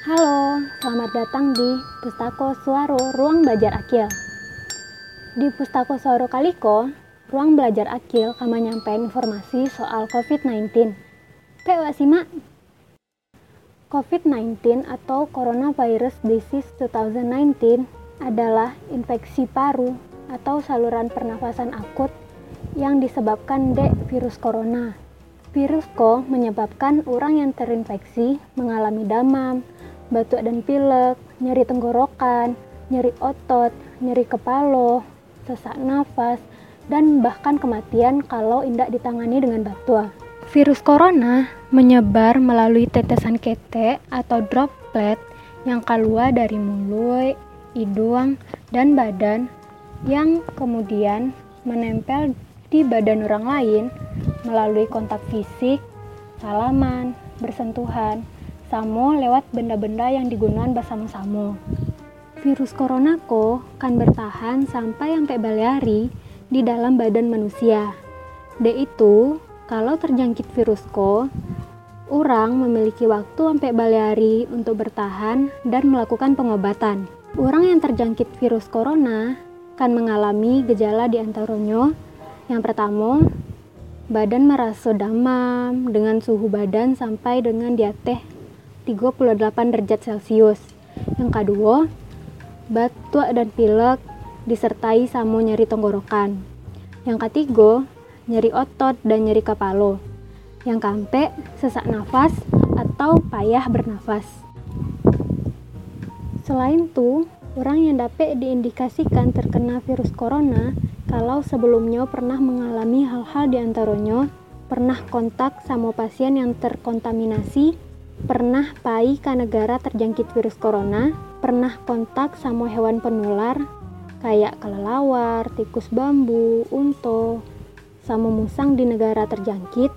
Halo, selamat datang di Pustako Suaro Ruang Belajar Akil. Di Pustako Suaro Kaliko, Ruang Belajar Akil akan menyampaikan informasi soal COVID-19. PWA simak. COVID-19 atau Coronavirus Disease 2019 adalah infeksi paru atau saluran pernafasan akut yang disebabkan dek virus corona. Virus CO menyebabkan orang yang terinfeksi mengalami demam, batuk dan pilek, nyeri tenggorokan, nyeri otot, nyeri kepala, sesak nafas, dan bahkan kematian kalau tidak ditangani dengan batua. Virus corona menyebar melalui tetesan ketek atau droplet yang keluar dari mulut, hidung, dan badan yang kemudian menempel di badan orang lain melalui kontak fisik, salaman, bersentuhan, samo lewat benda-benda yang digunakan bersama-sama. Virus corona ko kan bertahan sampai sampai baliari di dalam badan manusia. D itu, kalau terjangkit virus ko, orang memiliki waktu sampai baliari untuk bertahan dan melakukan pengobatan. Orang yang terjangkit virus corona kan mengalami gejala di antaranya yang pertama, badan merasa demam dengan suhu badan sampai dengan di atas 38 derajat Celcius. Yang kedua, batuk dan pilek disertai sama nyeri tenggorokan. Yang ketiga, nyeri otot dan nyeri kepala. Yang keempat, sesak nafas atau payah bernafas. Selain itu, orang yang dapat diindikasikan terkena virus corona kalau sebelumnya pernah mengalami hal-hal di antaranya, pernah kontak sama pasien yang terkontaminasi, pernah pai ke negara terjangkit virus corona, pernah kontak sama hewan penular? Kayak kelelawar, tikus bambu, unto, sama musang di negara terjangkit,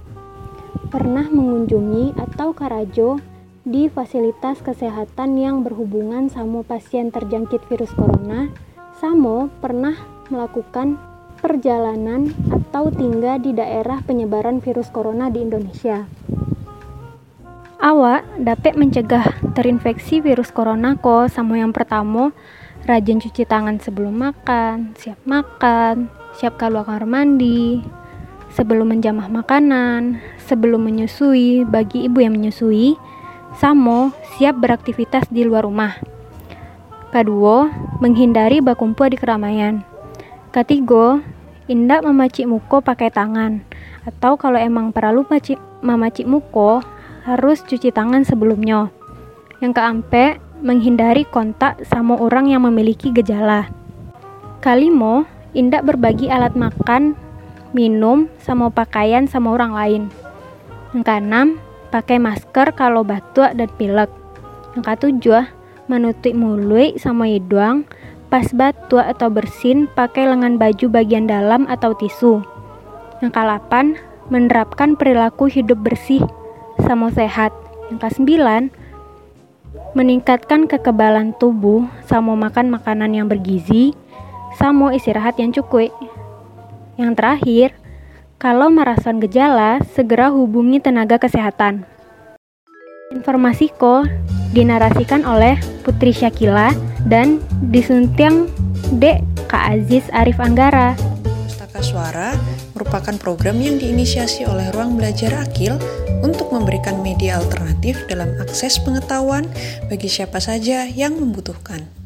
pernah mengunjungi atau karajo di fasilitas kesehatan yang berhubungan sama pasien terjangkit virus corona, Samo pernah melakukan perjalanan atau tinggal di daerah penyebaran virus corona di Indonesia. Awak dapat mencegah terinfeksi virus corona kok sama yang pertama rajin cuci tangan sebelum makan, siap makan, siap keluar kamar mandi, sebelum menjamah makanan, sebelum menyusui bagi ibu yang menyusui, sama siap beraktivitas di luar rumah. Kedua, menghindari berkumpul di keramaian. Ketiga, indak memacik muko pakai tangan. Atau kalau emang perlu macik, memacik muko, harus cuci tangan sebelumnya. Yang keempat, menghindari kontak sama orang yang memiliki gejala. Kalimo, indak berbagi alat makan, minum, sama pakaian sama orang lain. Yang keenam, pakai masker kalau batuk dan pilek. Yang ketujuh, menutup mulut sama hidung, pas batuk atau bersin pakai lengan baju bagian dalam atau tisu. Yang ke-8, menerapkan perilaku hidup bersih sama sehat. Yang ke-9, meningkatkan kekebalan tubuh sama makan makanan yang bergizi, sama istirahat yang cukup. Yang terakhir, kalau merasakan gejala, segera hubungi tenaga kesehatan. Informasi ko dinarasikan oleh Putri Syakila dan disuntiang Dek Kak Aziz Arif Anggara. Pustaka Suara merupakan program yang diinisiasi oleh Ruang Belajar Akil untuk memberikan media alternatif dalam akses pengetahuan bagi siapa saja yang membutuhkan.